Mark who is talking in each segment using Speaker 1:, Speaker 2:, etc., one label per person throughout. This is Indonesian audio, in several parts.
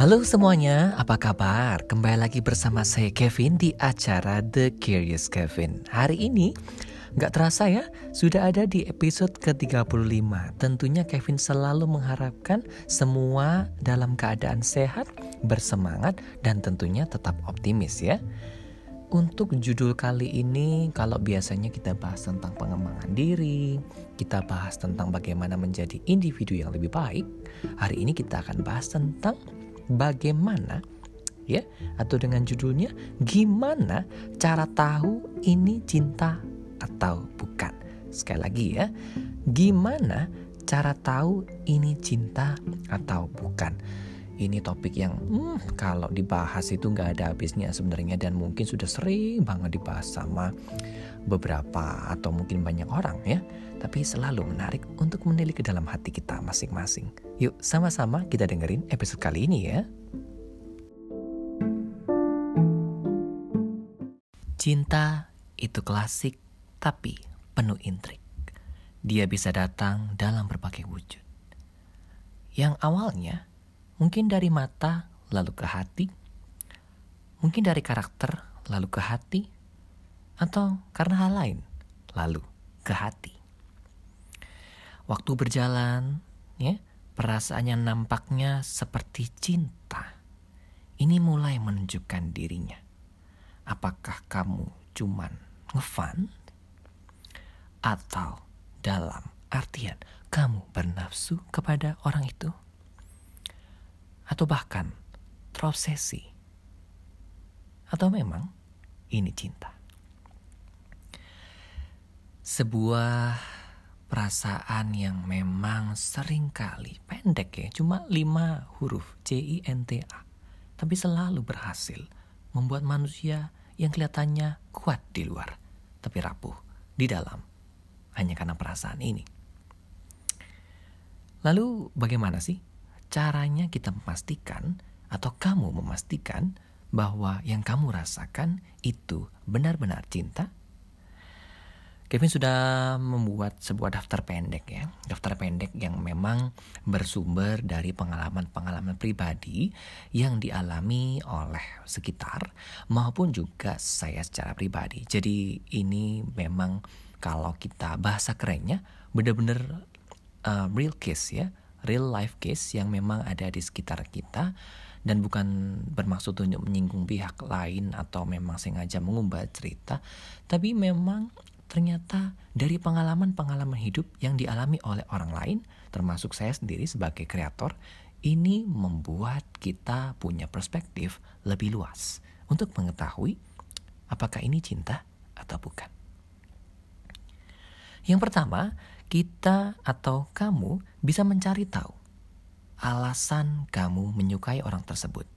Speaker 1: Halo semuanya, apa kabar? Kembali lagi bersama saya Kevin di acara The Curious Kevin. Hari ini Gak terasa ya, sudah ada di episode ke-35. Tentunya Kevin selalu mengharapkan semua dalam keadaan sehat, bersemangat, dan tentunya tetap optimis ya. Untuk judul kali ini, kalau biasanya kita bahas tentang pengembangan diri, kita bahas tentang bagaimana menjadi individu yang lebih baik, hari ini kita akan bahas tentang bagaimana ya atau dengan judulnya gimana cara tahu ini cinta atau bukan. Sekali lagi ya, gimana cara tahu ini cinta atau bukan? Ini topik yang hmm, kalau dibahas itu nggak ada habisnya sebenarnya dan mungkin sudah sering banget dibahas sama beberapa atau mungkin banyak orang ya. Tapi selalu menarik untuk menilik ke dalam hati kita masing-masing. Yuk sama-sama kita dengerin episode kali ini ya. Cinta itu klasik tapi penuh intrik. Dia bisa datang dalam berbagai wujud. Yang awalnya mungkin dari mata lalu ke hati, mungkin dari karakter lalu ke hati, atau karena hal lain lalu ke hati. Waktu berjalan, ya, perasaannya nampaknya seperti cinta. Ini mulai menunjukkan dirinya. Apakah kamu cuman ngefan atau dalam artian kamu bernafsu kepada orang itu? Atau bahkan terobsesi? Atau memang ini cinta? Sebuah perasaan yang memang sering kali pendek ya, cuma lima huruf C-I-N-T-A. Tapi selalu berhasil membuat manusia yang kelihatannya kuat di luar, tapi rapuh di dalam hanya karena perasaan ini. Lalu bagaimana sih caranya kita memastikan atau kamu memastikan bahwa yang kamu rasakan itu benar-benar cinta? Kevin sudah membuat sebuah daftar pendek ya, daftar pendek yang memang bersumber dari pengalaman-pengalaman pribadi yang dialami oleh sekitar maupun juga saya secara pribadi. Jadi ini memang kalau kita bahasa kerennya benar-benar uh, real case ya, real life case yang memang ada di sekitar kita dan bukan bermaksud untuk menyinggung pihak lain atau memang sengaja mengubah cerita, tapi memang ternyata dari pengalaman-pengalaman hidup yang dialami oleh orang lain, termasuk saya sendiri sebagai kreator, ini membuat kita punya perspektif lebih luas untuk mengetahui apakah ini cinta atau bukan. Yang pertama, kita atau kamu bisa mencari tahu alasan kamu menyukai orang tersebut.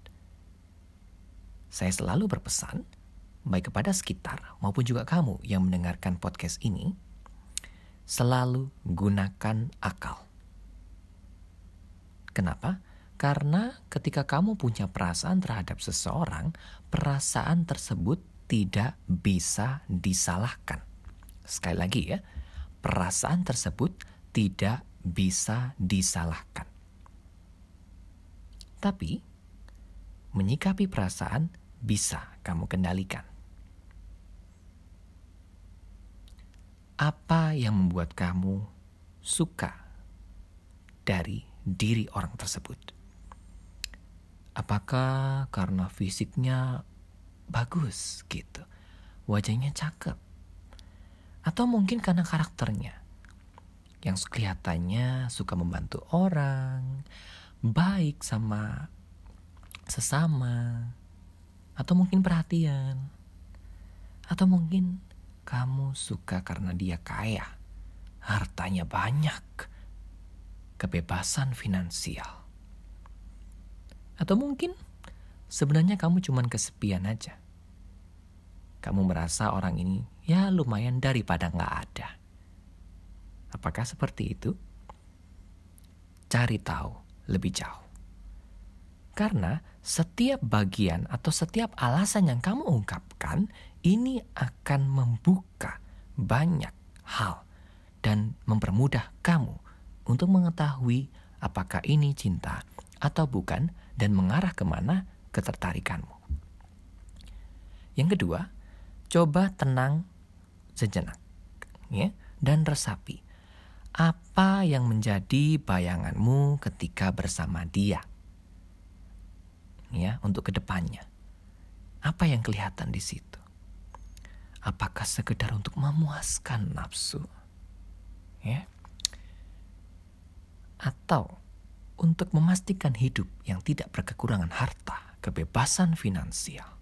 Speaker 1: Saya selalu berpesan, baik kepada sekitar maupun juga kamu yang mendengarkan podcast ini, selalu gunakan akal. Kenapa? Karena ketika kamu punya perasaan terhadap seseorang, perasaan tersebut tidak bisa disalahkan. Sekali lagi ya, perasaan tersebut tidak bisa disalahkan. Tapi, menyikapi perasaan bisa kamu kendalikan. Apa yang membuat kamu suka dari diri orang tersebut? Apakah karena fisiknya bagus gitu, wajahnya cakep, atau mungkin karena karakternya? Yang kelihatannya suka membantu orang, baik sama sesama, atau mungkin perhatian, atau mungkin kamu suka karena dia kaya, hartanya banyak, kebebasan finansial, atau mungkin sebenarnya kamu cuma kesepian aja. Kamu merasa orang ini ya lumayan daripada nggak ada. Apakah seperti itu? Cari tahu lebih jauh. Karena setiap bagian atau setiap alasan yang kamu ungkapkan ini akan membuka banyak hal dan mempermudah kamu untuk mengetahui apakah ini cinta atau bukan dan mengarah ke mana ketertarikanmu. Yang kedua, coba tenang sejenak ya dan resapi apa yang menjadi bayanganmu ketika bersama dia. Ya, untuk ke depannya. Apa yang kelihatan di situ? Apakah sekedar untuk memuaskan nafsu? Ya. Atau untuk memastikan hidup yang tidak berkekurangan harta, kebebasan finansial.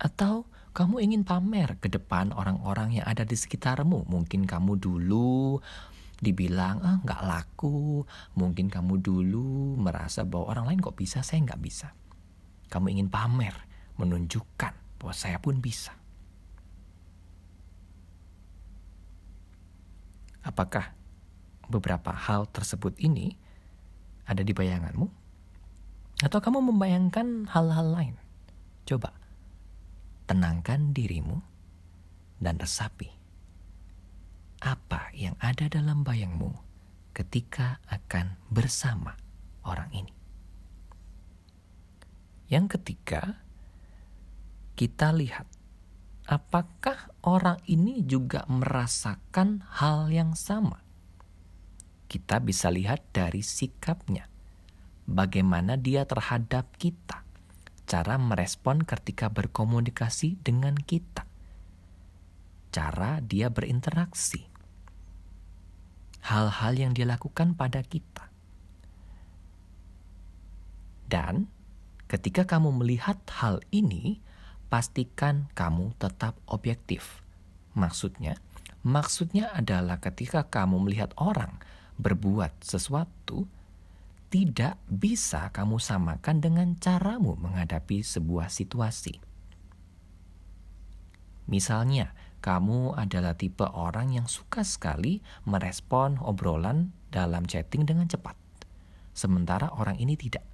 Speaker 1: Atau kamu ingin pamer ke depan orang-orang yang ada di sekitarmu. Mungkin kamu dulu dibilang ah nggak laku. Mungkin kamu dulu merasa bahwa orang lain kok bisa, saya nggak bisa. Kamu ingin pamer, menunjukkan bahwa saya pun bisa. Apakah beberapa hal tersebut ini ada di bayanganmu? Atau kamu membayangkan hal-hal lain? Coba tenangkan dirimu dan resapi apa yang ada dalam bayangmu ketika akan bersama orang ini. Yang ketiga, kita lihat apakah orang ini juga merasakan hal yang sama. Kita bisa lihat dari sikapnya, bagaimana dia terhadap kita cara merespon ketika berkomunikasi dengan kita, cara dia berinteraksi, hal-hal yang dia lakukan pada kita. Dan ketika kamu melihat hal ini, pastikan kamu tetap objektif. Maksudnya, maksudnya adalah ketika kamu melihat orang berbuat sesuatu, tidak bisa kamu samakan dengan caramu menghadapi sebuah situasi. Misalnya, kamu adalah tipe orang yang suka sekali merespon obrolan dalam chatting dengan cepat, sementara orang ini tidak.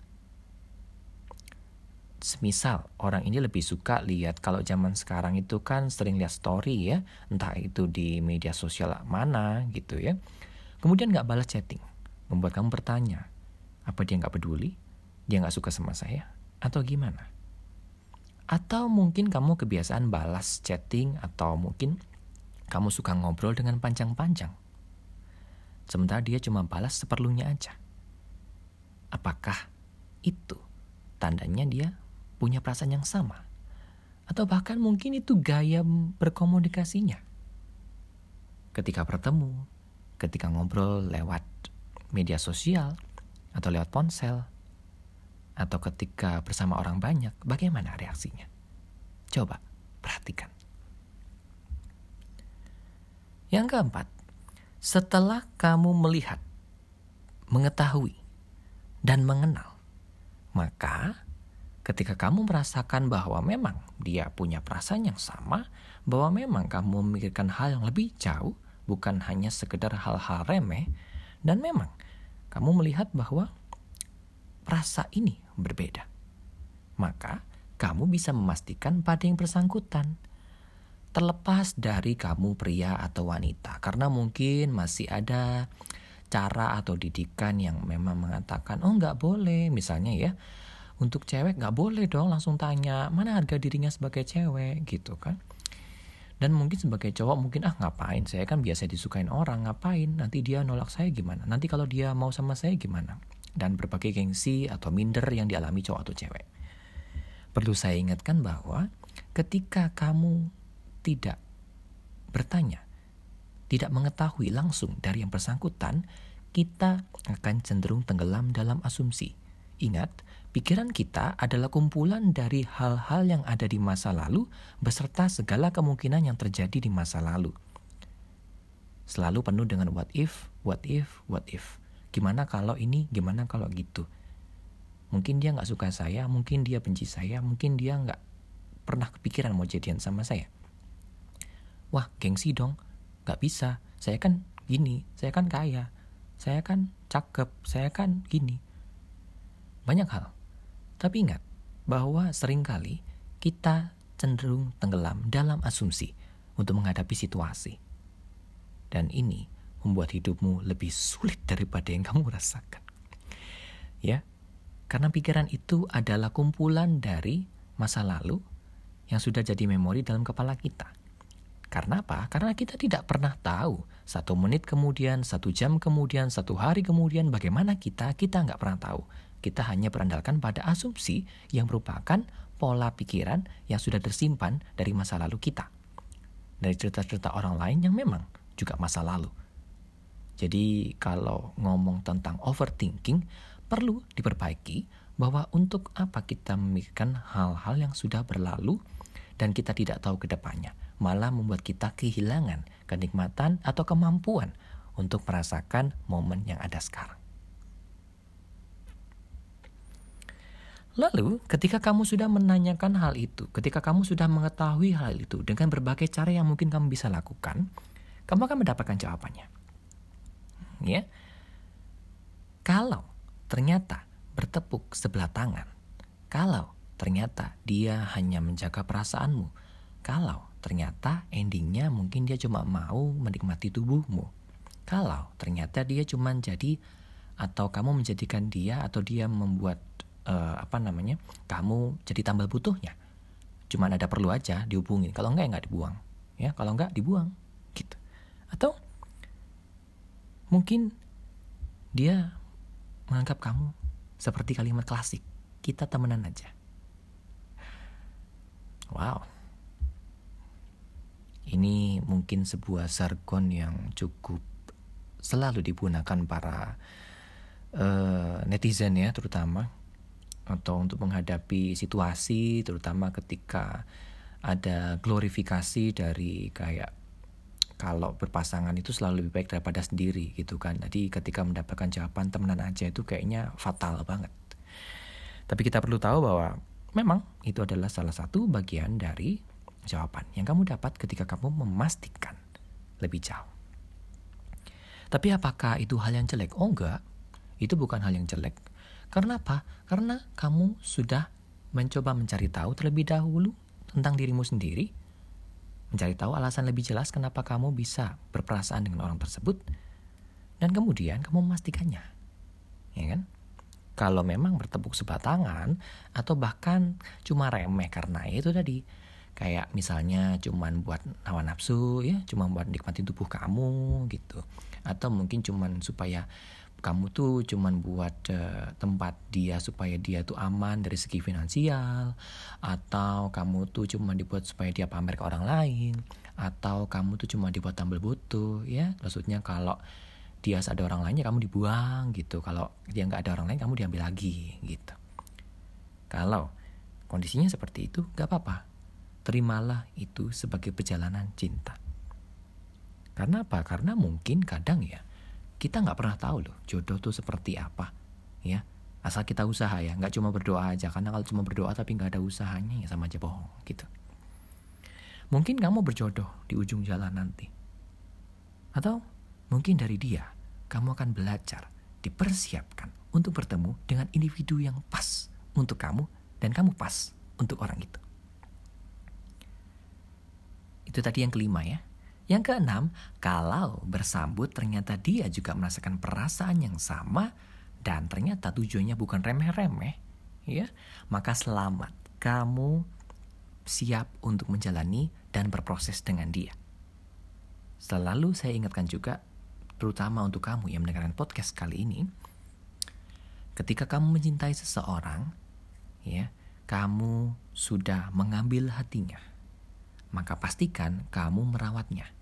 Speaker 1: Semisal orang ini lebih suka lihat kalau zaman sekarang itu kan sering lihat story ya, entah itu di media sosial mana gitu ya. Kemudian nggak balas chatting, membuat kamu bertanya, apa dia nggak peduli? Dia nggak suka sama saya? Atau gimana? Atau mungkin kamu kebiasaan balas chatting atau mungkin kamu suka ngobrol dengan panjang-panjang. Sementara dia cuma balas seperlunya aja. Apakah itu tandanya dia punya perasaan yang sama? Atau bahkan mungkin itu gaya berkomunikasinya. Ketika bertemu, ketika ngobrol lewat media sosial, atau lewat ponsel, atau ketika bersama orang banyak, bagaimana reaksinya? Coba perhatikan. Yang keempat, setelah kamu melihat, mengetahui, dan mengenal, maka ketika kamu merasakan bahwa memang dia punya perasaan yang sama, bahwa memang kamu memikirkan hal yang lebih jauh, bukan hanya sekedar hal-hal remeh, dan memang kamu melihat bahwa rasa ini berbeda. Maka kamu bisa memastikan pada yang bersangkutan. Terlepas dari kamu pria atau wanita, karena mungkin masih ada cara atau didikan yang memang mengatakan, oh nggak boleh, misalnya ya, untuk cewek nggak boleh dong langsung tanya mana harga dirinya sebagai cewek gitu kan. Dan mungkin sebagai cowok mungkin ah ngapain saya kan biasa disukain orang ngapain nanti dia nolak saya gimana nanti kalau dia mau sama saya gimana dan berbagai gengsi atau minder yang dialami cowok atau cewek. Perlu saya ingatkan bahwa ketika kamu tidak bertanya, tidak mengetahui langsung dari yang bersangkutan, kita akan cenderung tenggelam dalam asumsi. Ingat, Pikiran kita adalah kumpulan dari hal-hal yang ada di masa lalu beserta segala kemungkinan yang terjadi di masa lalu. Selalu penuh dengan what if, what if, what if. Gimana kalau ini, gimana kalau gitu. Mungkin dia nggak suka saya, mungkin dia benci saya, mungkin dia nggak pernah kepikiran mau jadian sama saya. Wah, gengsi dong. Nggak bisa. Saya kan gini, saya kan kaya, saya kan cakep, saya kan gini. Banyak hal tapi ingat bahwa sering kali kita cenderung tenggelam dalam asumsi untuk menghadapi situasi. Dan ini membuat hidupmu lebih sulit daripada yang kamu rasakan. Ya, Karena pikiran itu adalah kumpulan dari masa lalu yang sudah jadi memori dalam kepala kita. Karena apa? Karena kita tidak pernah tahu satu menit kemudian, satu jam kemudian, satu hari kemudian bagaimana kita, kita nggak pernah tahu. Kita hanya berandalkan pada asumsi yang merupakan pola pikiran yang sudah tersimpan dari masa lalu kita. Dari cerita-cerita orang lain yang memang juga masa lalu. Jadi kalau ngomong tentang overthinking, perlu diperbaiki bahwa untuk apa kita memikirkan hal-hal yang sudah berlalu dan kita tidak tahu ke depannya, malah membuat kita kehilangan kenikmatan atau kemampuan untuk merasakan momen yang ada sekarang. Lalu, ketika kamu sudah menanyakan hal itu, ketika kamu sudah mengetahui hal itu dengan berbagai cara yang mungkin kamu bisa lakukan, kamu akan mendapatkan jawabannya. Ya. Kalau ternyata bertepuk sebelah tangan. Kalau ternyata dia hanya menjaga perasaanmu. Kalau ternyata endingnya mungkin dia cuma mau menikmati tubuhmu. Kalau ternyata dia cuma jadi atau kamu menjadikan dia atau dia membuat uh, apa namanya kamu jadi tambal butuhnya. Cuma ada perlu aja dihubungin. Kalau enggak ya enggak dibuang. Ya, kalau enggak dibuang gitu. Atau mungkin dia menganggap kamu seperti kalimat klasik, kita temenan aja. Wow. Ini mungkin sebuah jargon yang cukup selalu digunakan para uh, netizen ya terutama atau untuk menghadapi situasi terutama ketika ada glorifikasi dari kayak kalau berpasangan itu selalu lebih baik daripada sendiri gitu kan. Jadi ketika mendapatkan jawaban temenan aja itu kayaknya fatal banget. Tapi kita perlu tahu bahwa memang itu adalah salah satu bagian dari jawaban yang kamu dapat ketika kamu memastikan lebih jauh. Tapi apakah itu hal yang jelek? Oh enggak, itu bukan hal yang jelek. Karena apa? Karena kamu sudah mencoba mencari tahu terlebih dahulu tentang dirimu sendiri, mencari tahu alasan lebih jelas kenapa kamu bisa berperasaan dengan orang tersebut, dan kemudian kamu memastikannya. Ya kan? Kalau memang bertepuk sebelah tangan atau bahkan cuma remeh karena itu tadi kayak misalnya cuman buat hawa nafsu ya, cuma buat nikmatin tubuh kamu gitu. Atau mungkin cuman supaya kamu tuh cuman buat uh, tempat dia supaya dia tuh aman dari segi finansial atau kamu tuh cuma dibuat supaya dia pamer ke orang lain atau kamu tuh cuma dibuat tampil butuh ya? Maksudnya kalau dia ada orang lainnya kamu dibuang gitu. Kalau dia nggak ada orang lain kamu diambil lagi gitu. Kalau kondisinya seperti itu nggak apa-apa. Terimalah itu sebagai perjalanan cinta. Karena apa? Karena mungkin kadang ya kita nggak pernah tahu loh jodoh tuh seperti apa ya. Asal kita usaha ya nggak cuma berdoa aja. Karena kalau cuma berdoa tapi nggak ada usahanya ya sama aja bohong gitu. Mungkin kamu berjodoh di ujung jalan nanti. Atau mungkin dari dia kamu akan belajar dipersiapkan untuk bertemu dengan individu yang pas untuk kamu dan kamu pas untuk orang itu. Itu tadi yang kelima ya yang keenam, kalau bersambut ternyata dia juga merasakan perasaan yang sama dan ternyata tujuannya bukan remeh-remeh, ya, maka selamat. Kamu siap untuk menjalani dan berproses dengan dia. Selalu saya ingatkan juga, terutama untuk kamu yang mendengarkan podcast kali ini, ketika kamu mencintai seseorang, ya, kamu sudah mengambil hatinya, maka pastikan kamu merawatnya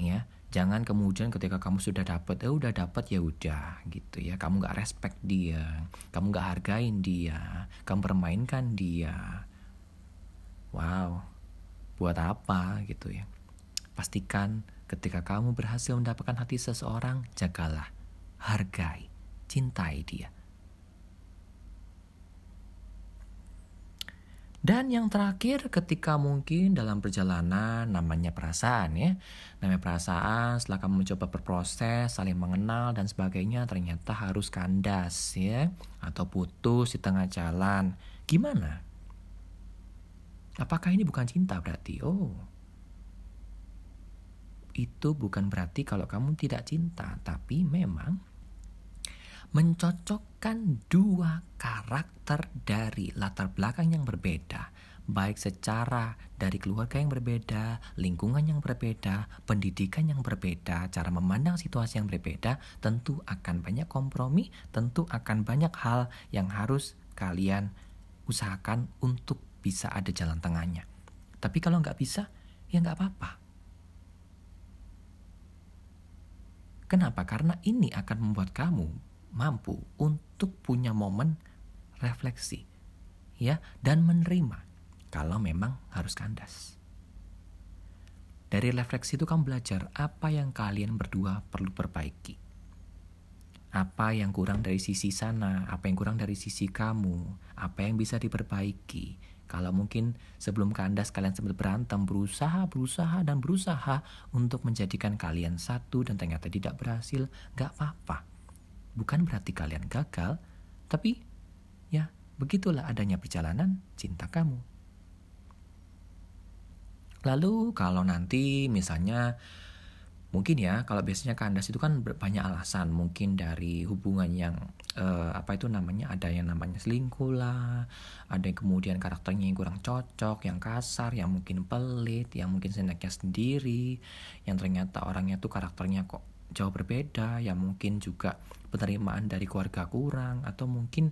Speaker 1: ya. Jangan kemudian ketika kamu sudah dapat ya udah dapat ya udah gitu ya. Kamu nggak respect dia kamu nggak hargain dia kamu permainkan dia. Wow buat apa gitu ya. Pastikan ketika kamu berhasil mendapatkan hati seseorang jagalah hargai cintai dia Dan yang terakhir ketika mungkin dalam perjalanan namanya perasaan ya. Namanya perasaan setelah kamu mencoba berproses, saling mengenal dan sebagainya ternyata harus kandas ya. Atau putus di tengah jalan. Gimana? Apakah ini bukan cinta berarti? Oh. Itu bukan berarti kalau kamu tidak cinta. Tapi memang mencocokkan dua karakter dari latar belakang yang berbeda, baik secara dari keluarga yang berbeda, lingkungan yang berbeda, pendidikan yang berbeda, cara memandang situasi yang berbeda, tentu akan banyak kompromi, tentu akan banyak hal yang harus kalian usahakan untuk bisa ada jalan tengahnya. Tapi kalau nggak bisa, ya nggak apa-apa. Kenapa? Karena ini akan membuat kamu mampu untuk punya momen refleksi, ya, dan menerima kalau memang harus kandas. Dari refleksi itu kamu belajar apa yang kalian berdua perlu perbaiki. Apa yang kurang dari sisi sana, apa yang kurang dari sisi kamu, apa yang bisa diperbaiki. Kalau mungkin sebelum kandas kalian sempat berantem, berusaha, berusaha, dan berusaha untuk menjadikan kalian satu dan ternyata tidak berhasil, gak apa-apa. Bukan berarti kalian gagal, tapi ya begitulah adanya perjalanan cinta kamu. Lalu kalau nanti misalnya mungkin ya kalau biasanya kandas itu kan banyak alasan mungkin dari hubungan yang uh, apa itu namanya ada yang namanya selingkuh lah ada yang kemudian karakternya yang kurang cocok yang kasar yang mungkin pelit yang mungkin senaknya sendiri yang ternyata orangnya tuh karakternya kok jauh berbeda yang mungkin juga penerimaan dari keluarga kurang atau mungkin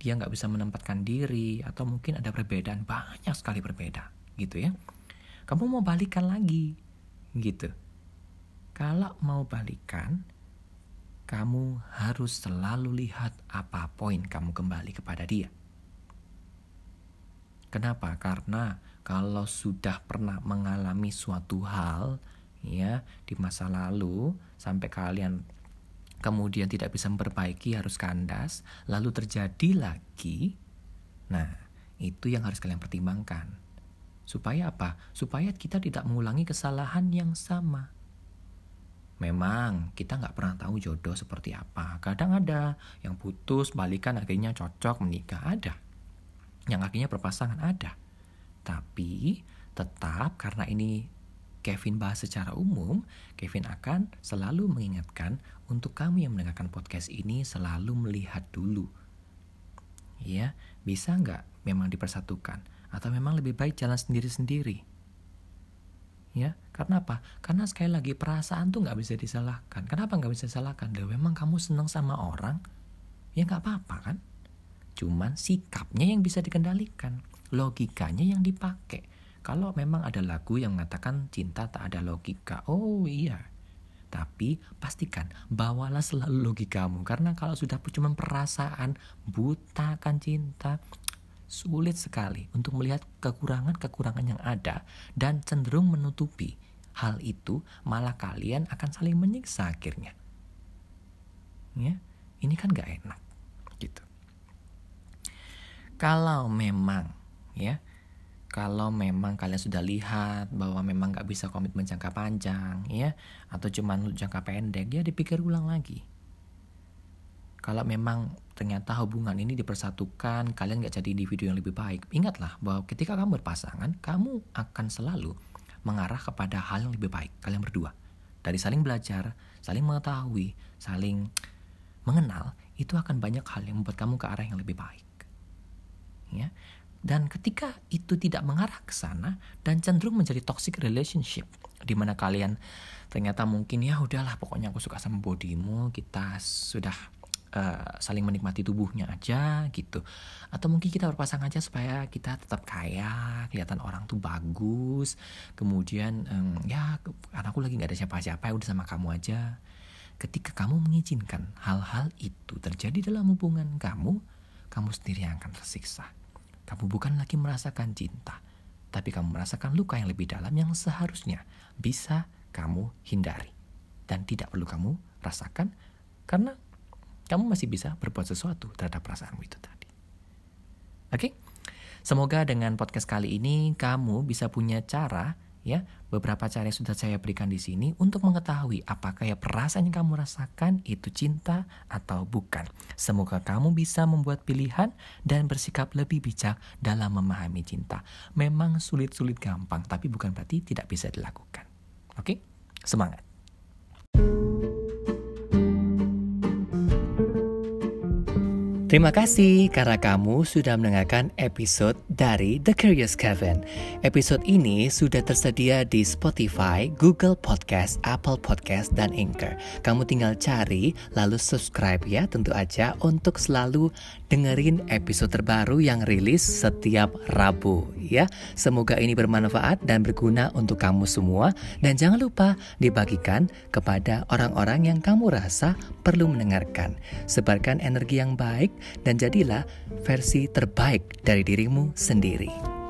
Speaker 1: dia nggak bisa menempatkan diri atau mungkin ada perbedaan banyak sekali berbeda gitu ya. Kamu mau balikan lagi gitu. Kalau mau balikan kamu harus selalu lihat apa poin kamu kembali kepada dia. Kenapa? Karena kalau sudah pernah mengalami suatu hal ya di masa lalu sampai kalian kemudian tidak bisa memperbaiki harus kandas lalu terjadi lagi nah itu yang harus kalian pertimbangkan Supaya apa? Supaya kita tidak mengulangi kesalahan yang sama. Memang kita nggak pernah tahu jodoh seperti apa. Kadang ada yang putus, balikan akhirnya cocok, menikah ada. Yang akhirnya berpasangan ada. Tapi tetap karena ini Kevin bahas secara umum, Kevin akan selalu mengingatkan untuk kamu yang mendengarkan podcast ini selalu melihat dulu. Ya, bisa nggak memang dipersatukan? atau memang lebih baik jalan sendiri-sendiri? Ya, karena apa? Karena sekali lagi perasaan tuh nggak bisa disalahkan. Kenapa nggak bisa disalahkan? Loh, memang kamu senang sama orang, ya nggak apa-apa kan? Cuman sikapnya yang bisa dikendalikan, logikanya yang dipakai. Kalau memang ada lagu yang mengatakan cinta tak ada logika, oh iya. Tapi pastikan bawalah selalu logikamu. Karena kalau sudah cuma perasaan buta kan cinta. Sulit sekali untuk melihat kekurangan-kekurangan yang ada dan cenderung menutupi. Hal itu malah kalian akan saling menyiksa akhirnya. Ya ini kan gak enak gitu. Kalau memang ya kalau memang kalian sudah lihat bahwa memang gak bisa komitmen jangka panjang ya atau cuma jangka pendek ya dipikir ulang lagi kalau memang ternyata hubungan ini dipersatukan, kalian gak jadi individu yang lebih baik. Ingatlah bahwa ketika kamu berpasangan, kamu akan selalu mengarah kepada hal yang lebih baik. Kalian berdua. Dari saling belajar, saling mengetahui, saling mengenal, itu akan banyak hal yang membuat kamu ke arah yang lebih baik. Ya. Dan ketika itu tidak mengarah ke sana dan cenderung menjadi toxic relationship, di mana kalian ternyata mungkin ya udahlah pokoknya aku suka sama bodimu, kita sudah uh, saling menikmati tubuhnya aja gitu. Atau mungkin kita berpasangan aja supaya kita tetap kaya kelihatan orang tuh bagus kemudian um, ya karena aku lagi nggak ada siapa-siapa ya udah sama kamu aja. Ketika kamu mengizinkan hal-hal itu terjadi dalam hubungan kamu kamu sendiri yang akan tersiksa kamu bukan lagi merasakan cinta tapi kamu merasakan luka yang lebih dalam yang seharusnya bisa kamu hindari dan tidak perlu kamu rasakan karena kamu masih bisa berbuat sesuatu terhadap perasaanmu itu tadi. Oke? Semoga dengan podcast kali ini kamu bisa punya cara ya, beberapa cara yang sudah saya berikan di sini untuk mengetahui apakah ya perasaan yang kamu rasakan itu cinta atau bukan. Semoga kamu bisa membuat pilihan dan bersikap lebih bijak dalam memahami cinta. Memang sulit-sulit gampang, tapi bukan berarti tidak bisa dilakukan. Oke? Semangat. Terima kasih karena kamu sudah mendengarkan episode dari The Curious Kevin. Episode ini sudah tersedia di Spotify, Google Podcast, Apple Podcast, dan Anchor. Kamu tinggal cari lalu subscribe ya tentu aja untuk selalu dengerin episode terbaru yang rilis setiap Rabu ya. Semoga ini bermanfaat dan berguna untuk kamu semua dan jangan lupa dibagikan kepada orang-orang yang kamu rasa perlu mendengarkan. Sebarkan energi yang baik dan jadilah versi terbaik dari dirimu sendiri.